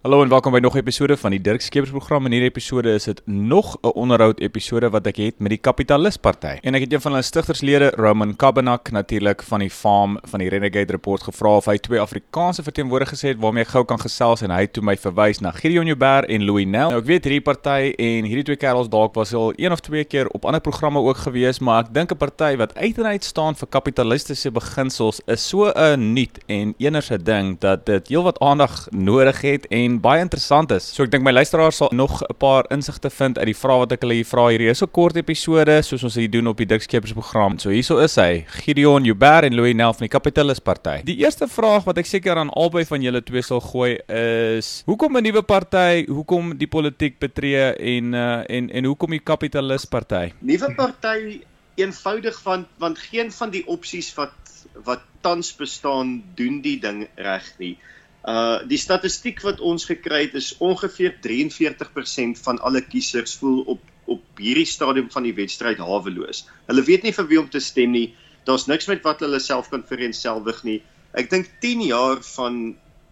Hallo en welkom by nog 'n episode van die Dirk Skeepers program. In hierdie episode is dit nog 'n onderhoud episode wat ek het met die Kapitalist Party. En ek het een van hulle stigterslede, Roman Kabanak, natuurlik van die Farm van die Renegade Report gevra of hy twee Afrikaanse verteenwoordigers het waarmee ek gou kan gesels en hy het toe my verwys na Gideon Joubert en Louis Nel. Nou ek weet hierdie party en hierdie twee kerels dalk was al een of twee keer op ander programme ook gewees, maar ek dink 'n party wat uit en uit staan vir kapitalistiese beginsels is so 'n nuut en enerse ding dat dit heelwat aandag nodig het en en baie interessant is. So ek dink my luisteraars sal nog 'n paar insigte vind uit die vrae wat ek hulle hier vra. Hierdie is 'n kort episode soos ons dit doen op die Dikskeppers program. So hierso is hy, Gideon Joubert en Louis Nel van die Capitalist Party. Die eerste vraag wat ek seker aan albei van julle twee sal gooi is: Hoekom 'n nuwe party? Hoekom die politiek betree en uh, en en hoekom die Capitalist Party? Nuwe party eenvoudig van want geen van die opsies wat wat tans bestaan doen die ding reg nie. Uh die statistiek wat ons gekry het is ongeveer 43% van alle kiesers voel op op hierdie stadium van die wedstryd haweloos. Hulle weet nie vir wie om te stem nie. Daar's niks met wat hulle self kan vereensgewig nie. Ek dink 10 jaar van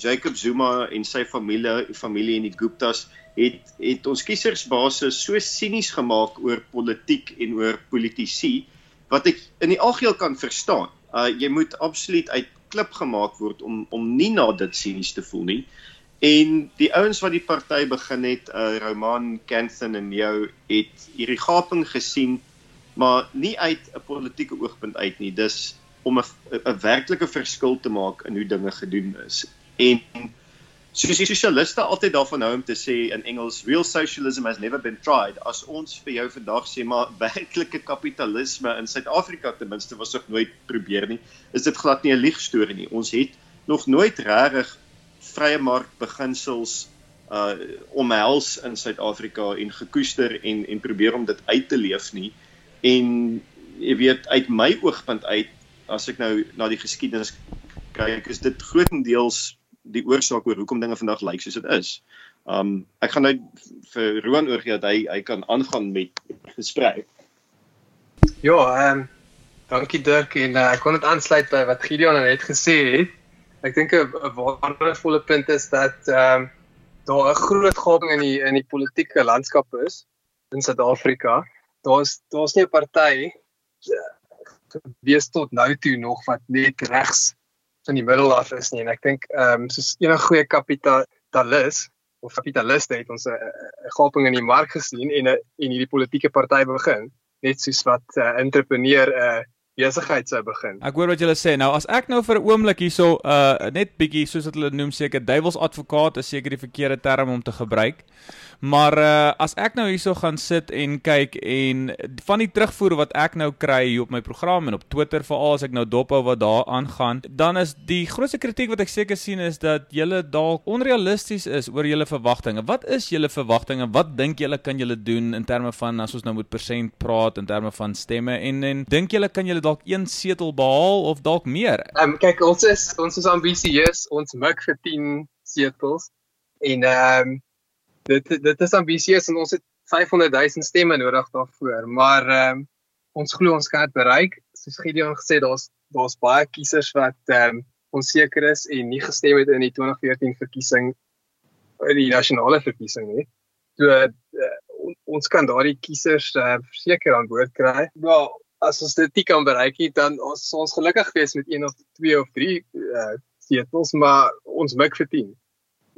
Jacob Zuma en sy familie, familie en die Guptas het het ons kiesersbasis so sinies gemaak oor politiek en oor politici wat ek in die algeheel kan verstaan. Uh jy moet absoluut uit klip gemaak word om om nie na dit sinies te voel nie. En die ouens wat die party begin het, uh Roman Kanthen en jou het hierdie gaping gesien, maar nie uit 'n politieke oogpunt uit nie. Dis om 'n 'n werklike verskil te maak in hoe dinge gedoen is. En soos die sosialiste altyd daarvan hou om te sê in Engels real socialism has never been tried. As ons vir jou vandag sê maar werklike kapitalisme in Suid-Afrika ten minste was nog nooit probeer nie is dit glad nie 'n lieg storie nie. Ons het nog nooit regtig vrye mark beginsels uh omhels in Suid-Afrika en gekoester en en probeer om dit uit te leef nie. En jy weet uit my oogpunt uit as ek nou na die geskiedenis kyk is dit grootendeels die oorsaak oor hoekom dinge vandag lyk soos dit is. Um ek gaan nou vir Roan oorgee dat hy hy kan aangaan met gesprek. Ja, ehm um, dankie Dirk en uh, ek kon dit aansluit by wat Gideon net gesê het. Ek dink 'n waardevolle punt is dat ehm um, daar 'n groot gaping in die in die politieke landskap is in Suid-Afrika. Daar's daar's nie 'n party wees tot nou toe nog wat net regs van die middel af is nie en ek dink ehm um, soos enige goeie kapitalis of kapitaliste het ons 'n gaping in die mark gesien en 'n en hierdie politieke party begin net soos wat 'n uh, entrepreneur 'n uh, besigheid sou begin. Ek hoor wat julle sê. Nou as ek nou vir 'n oomblik hierso uh net bietjie soos wat hulle noem seker duiwels advokaat is seker die verkeerde term om te gebruik. Maar uh as ek nou hierso gaan sit en kyk en van die terugvoer wat ek nou kry hier op my program en op Twitter veral as ek nou dophou wat daar aangaan, dan is die grootste kritiek wat ek seker sien is dat julle dalk onrealisties is oor julle verwagtinge. Wat is julle verwagtinge? Wat dink julle kan julle doen in terme van as ons nou met persent praat in terme van stemme en en dink julle kan julle dalk een setel behaal of dalk meer? Ehm um, kyk ons is ons is ambisieus. Ons mik vir 10 setels en ehm um, dit dit is ambisieus en ons het 500 000 stemme nodig daarvoor, maar ehm um, ons glo ons kan dit bereik. Soos Gideon gesê, daar's daar's baie kiesers wat ehm um, onseker is en nie gestem het in die 2014 verkiesing in die nasionale verkiesing nie. So uh, ons kan daardie kiesers uh, verseker aan boord kry. Wel, as ons dit kan bereik, dan ons ons gelukkig wees met een of twee of drie uh, setels, maar ons mik vir 10.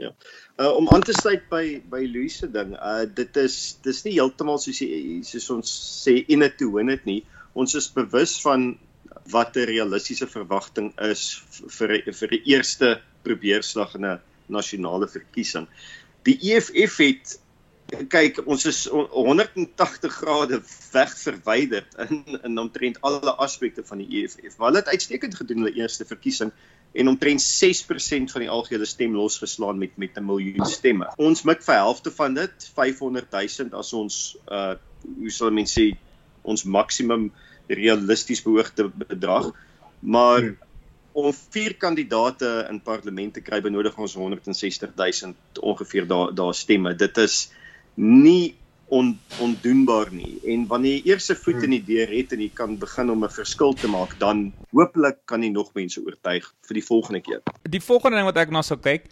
Ja. Uh om aan te sluit by by Louise se ding. Uh dit is dis nie heeltemal soos jy soos ons sê in it to win it nie. Ons is bewus van wat 'n realistiese verwagting is vir vir die eerste probeerslag in 'n nasionale verkiesing. Die EFF het kyk ons is 180 grade weg verwyder in in omtrent alle aspekte van die EFF. Maar hulle het uitstekend gedoen hulle eerste verkiesing en omtrent 6% van die algehele stem losgeslaan met met 'n miljoen stemme. Ons mik vir helfte van dit, 500 000 as ons uh hoe sal mense sê ons maksimum realisties behoogde bedrag. Maar hmm. om vier kandidate in parlement te kry benodig ons 160 000 ongeveer daar daar stemme. Dit is nie on, ondoenbaar nie. En wanneer jy eers 'n voet in die deur het en jy kan begin om 'n verskil te maak, dan hopelik kan jy nog mense oortuig vir die volgende keer. Die volgende ding wat ek nou sou kyk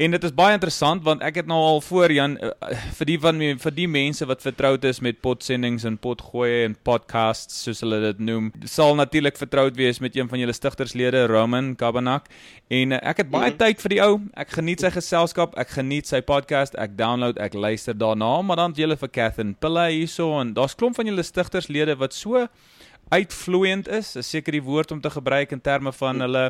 En dit is baie interessant want ek het nou al voor Jan uh, vir die van vir die mense wat vertroud is met potsendings en potgooi en podcasts soos hulle dit noem, sal natuurlik vertroud wees met een van julle stigterslede Roman Kabanak en uh, ek het baie mm -hmm. tyd vir die ou. Ek geniet sy geselskap, ek geniet sy podcast, ek download, ek luister daarna, maar dan julle vir Catherine Pilla hierso en daar's klomp van julle stigterslede wat so uitvloeiend is, is seker die woord om te gebruik in terme van hulle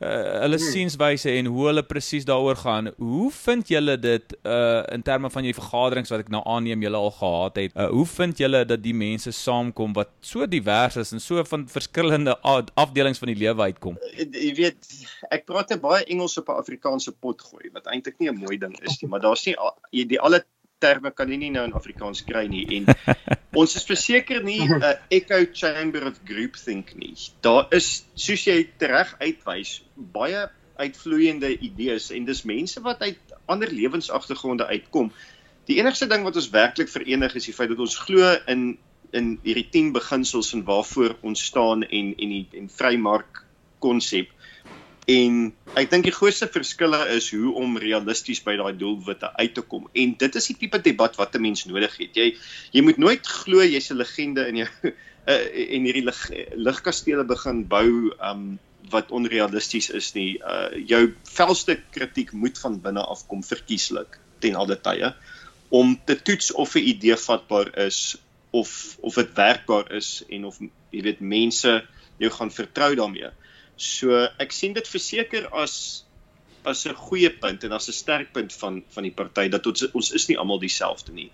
uh, hulle hmm. sienswyse en hoe hulle presies daaroor gaan. Hoe vind julle dit uh in terme van julle vergaderings wat ek nou aanneem julle al gehad het? Uh, hoe vind julle dat die mense saamkom wat so divers is en so van verskillende afdelings van die lewe uitkom? Jy weet, ek praat net baie Engels op 'n Afrikaanse pot gooi wat eintlik nie 'n mooi ding is nie, maar daar's nie die alle terme kan jy nie nou in Afrikaans kry nie en ons is verseker nie 'n uh, echo chamber of groupthink nie. Daar is soos jy reg uitwys baie uitvloeiende idees en dis mense wat uit ander lewensagtergronde uitkom. Die enigste ding wat ons werklik verenig is die feit dat ons glo in in hierdie 10 beginsels en waarvoor ons staan en en die en vrymark konsep. En ek dink die grootste verskille is hoe om realisties by daai doelwitte uit te kom. En dit is die tipe debat wat 'n mens nodig het. Jy jy moet nooit glo jy's 'n legende in jou uh, en hierdie lig, ligkastele begin bou um wat onrealisties is nie. Uh jou velste kritiek moet van binne af kom verkieslik ten alle tye om te toets of 'n idee vatbaar is of of dit werkbaar is en of jy weet mense jou gaan vertrou daarmee. So ek sien dit verseker as as 'n goeie punt en as 'n sterk punt van van die party dat ons ons is nie almal dieselfde nie.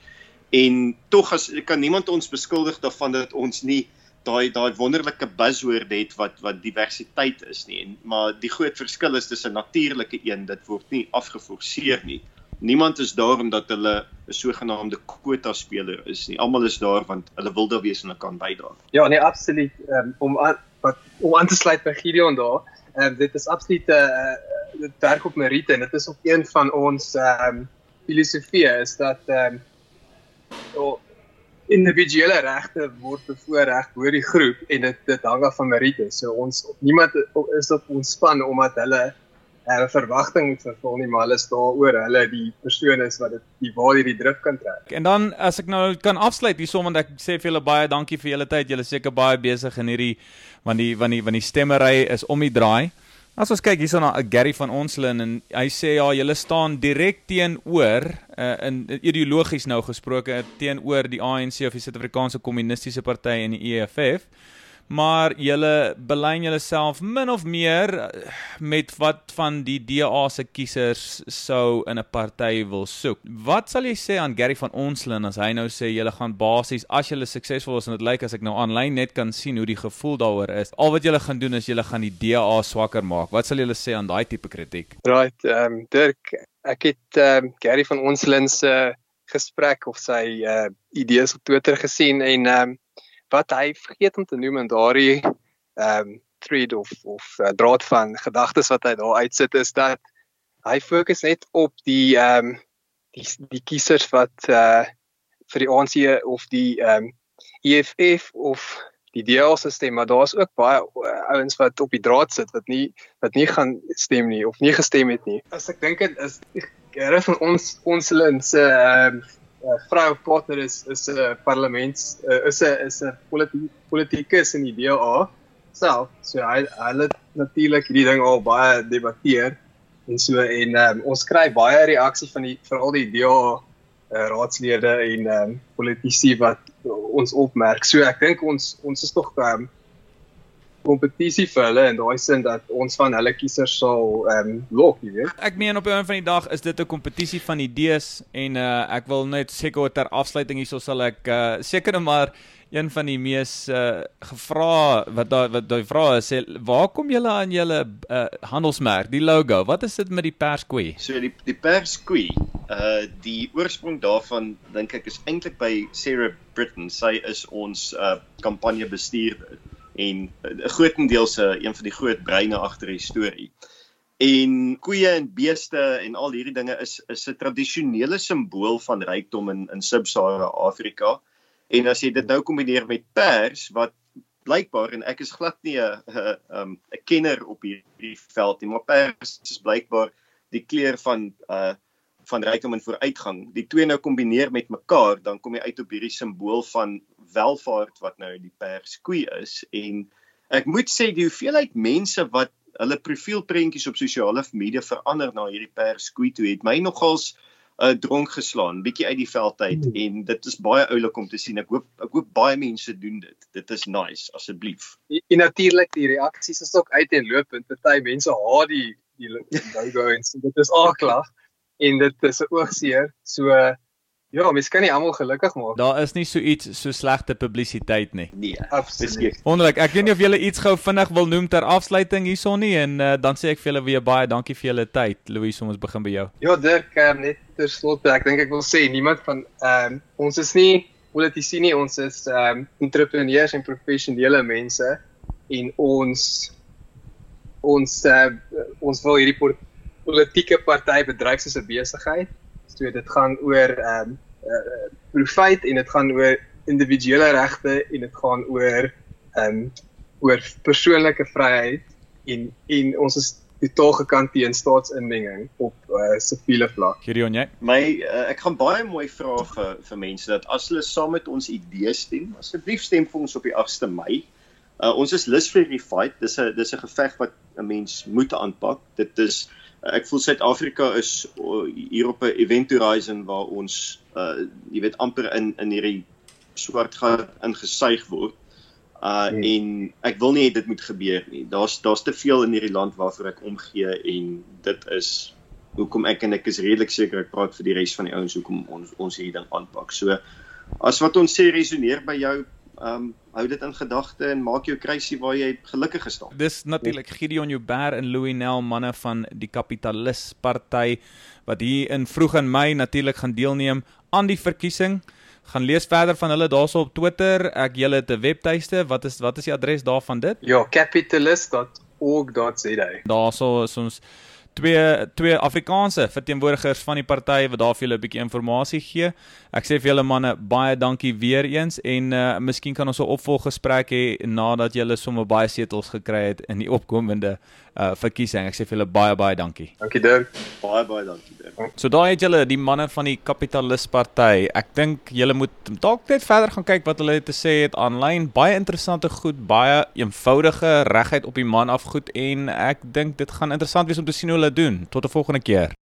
En tog as kan niemand ons beskuldig daarvan dat ons nie daai daai wonderlike buzzword het wat wat diversiteit is nie. En maar die groot verskil is tussen 'n natuurlike een, dit word nie afgeforceer nie. Niemand is daar omdat hulle 'n sogenaamde quota speler is nie. Almal is daar want hulle wil daar wees en hulle kan bydra. Ja, nee, absoluut. Um, om wat om aan te sluit by Gideon daar. Ehm um, dit is absoluut 'n uh, dit werk op meriete en dit is ook een van ons ehm um, filosofie is dat ehm um, individuele regte word bevoorreg oor die groep en dit dit hang af van meriete. So ons niemand is op ons span omdat hulle 'n uh, verwagting moet vervul nie, maar hulle is daaroor hulle die persoon is wat dit die waar hierdie druk kan trek. En dan as ek nou kan afsluit hierso want ek sê vir julle baie dankie vir julle tyd. Julle seker baie besig in hierdie want die want die want die stemmery is om die draai. As ons kyk hierso na Gary van Onslin en hy sê ja, julle staan direk teenoor uh, in ideologies nou gesproke teenoor die ANC of die Suid-Afrikaanse Kommunistiese Party en die EFF maar julle belyn julleself min of meer eh, met wat van die DA se kiesers sou in 'n party wil soek. Wat sal jy sê aan Gary van Onslin as hy nou sê julle gaan basies as julle suksesvol is en dit lyk as ek nou aanlyn net kan sien hoe die gevoel daaroor is. Al wat julle gaan doen is julle gaan die DA swakker maak. Wat sal julle sê aan daai tipe kritiek? Right, ehm um, Dirk, ek het ehm um, Gary van Onslin se gesprek of sy uh idees op Twitter gesien en ehm um, wat hy vergeet om te noem in daardie ehm um, thread of of uh, draad van gedagtes wat hy daar uitsit is dat hy fokus net op die ehm um, die die kiesers wat uh vir die ANC of die ehm um, EFF of die DA-stelsel maar daar's ook baie uh, ouens wat op die draad sit wat nie wat nie gaan stem nie of nie gestem het nie. As ek dink dit is reg van ons ons hulle se ehm um, uh, vrou partner is is 'n uh, parlements uh, is 'n is 'n politiek politikus in die DA self. So hy hulle natuurlik hierdie ding al baie debatteer en so en um, ons kry baie reaksie van die veral die DA uh, raadslede en um, politici wat ons opmerk. So ek dink ons ons is tog um, kompetisie vir hulle in daai sin dat ons van hulle kiesers sal ehm um, lok, jy weet. Ek meen op 'n van die dag is dit 'n kompetisie van idees en uh ek wil net seker ter afsluiting hierso sal ek uh seker net maar een van die mees uh gevra wat daai wat daai vrae is sê waar kom julle aan julle uh handelsmerk, die logo? Wat is dit met die perskoei? So die die perskoei, uh die oorsprong daarvan dink ek is eintlik by Sarah Britton. Sy is ons uh kampanje bestuurder en uh, grootendeels 'n uh, een van die groot breine agter die storie. En koeie en beeste en al hierdie dinge is is 'n tradisionele simbool van rykdom in in Sub-Sahara Afrika. En as jy dit nou kombineer met pers wat blykbaar en ek is glad nie 'n 'n 'n kenner op hierdie veld nie, maar pers is blykbaar die kleur van uh van rykdom en vooruitgang. Die twee nou kombineer met mekaar, dan kom jy uit op hierdie simbool van welvaart wat nou die perskoei is en ek moet sê die hoeveelheid mense wat hulle profielprentjies op sosiale media verander na hierdie perskoei toe het my nogals uh, dronk geslaan, bietjie uit die veld uit hmm. en dit is baie oulik om te sien. Ek hoop ek hoop baie mense doen dit. Dit is nice asseblief. En natuurlik die reaksies is ook uit en lopend. Party mense haat die die logo en so, dit is aaklag en dit is 'n oogseer. So Ja, mens kan nie almal gelukkig maak. Daar is nie so iets so slegte publisiteit nie. Nee, absoluut. Wonderlik. Ek weet nie of julle iets gou vinnig wil noem ter afsluiting hierson nie en uh, dan sê ek vir julle weer baie dankie vir julle tyd. Louis, ons begin by jou. Ja, Dirk, uh, net ter slotte, ek dink ek wil sê niemand van ehm um, ons is nie politici nie, ons is ehm um, entrepreneurs en professionele mense en ons ons uh, ons wil hierdie politieke party bedryf soos 'n besigheid So dit gaan oor ehm um, uh, profit en dit gaan oor individuele regte en dit gaan oor ehm um, oor persoonlike vryheid en en ons is totaal gekant teen staatsinmenging op uh, siviele vlak. Gideon jy? My uh, ek gaan baie mooi vra vir vir mense dat as hulle saam met ons idees stem, asseblief stem vir ons op die 8ste Mei. Uh, ons is lus vir die fight. Dis 'n dis 'n geveg wat 'n mens moet aanpak. Dit is ek voel Suid-Afrika is hier op 'n event horizon waar ons uh jy weet amper in in hierdie swart gat ingesuig word. Uh hmm. en ek wil nie dit moet gebeur nie. Daar's daar's te veel in hierdie land waarvoor ek omgee en dit is hoekom ek en ek is redelik seker ek praat vir die res van die ouens hoekom ons ons hierdie ding aanpak. So as wat ons sê resoneer by jou, ehm um, hou dit in gedagte en maak jou kruisie waar jy gelukkig gestaan. Dis natuurlik Gideon Joubert en Louis Nel manne van die Kapitalis Party wat hier in vroeg in Mei natuurlik gaan deelneem aan die verkiesing. Gaan lees verder van hulle daarso op Twitter. Ek julle het 'n webtuiste. Wat is wat is die adres daarvan dit? Ja, capitalist.org.za. Daarso is ons twee twee Afrikaanse verteenwoordigers van die party wat daar vir julle 'n bietjie inligting gee. Ek sê vir julle manne baie dankie weer eens en uh miskien kan ons 'n opvolggesprek hê nadat julle sommer baie setels gekry het in die opkomende uh verkiesing. Ek sê vir julle baie baie dankie. Dankie Dirk. Baie baie dankie Dirk. So daai het julle die manne van die Kapitalist Party. Ek dink julle moet dalk net verder gaan kyk wat hulle te sê het aanlyn. Baie interessante goed, baie eenvoudige reguit op die man af goed en ek dink dit gaan interessant wees om te sien hoe doen. Tot 'n volgende keer.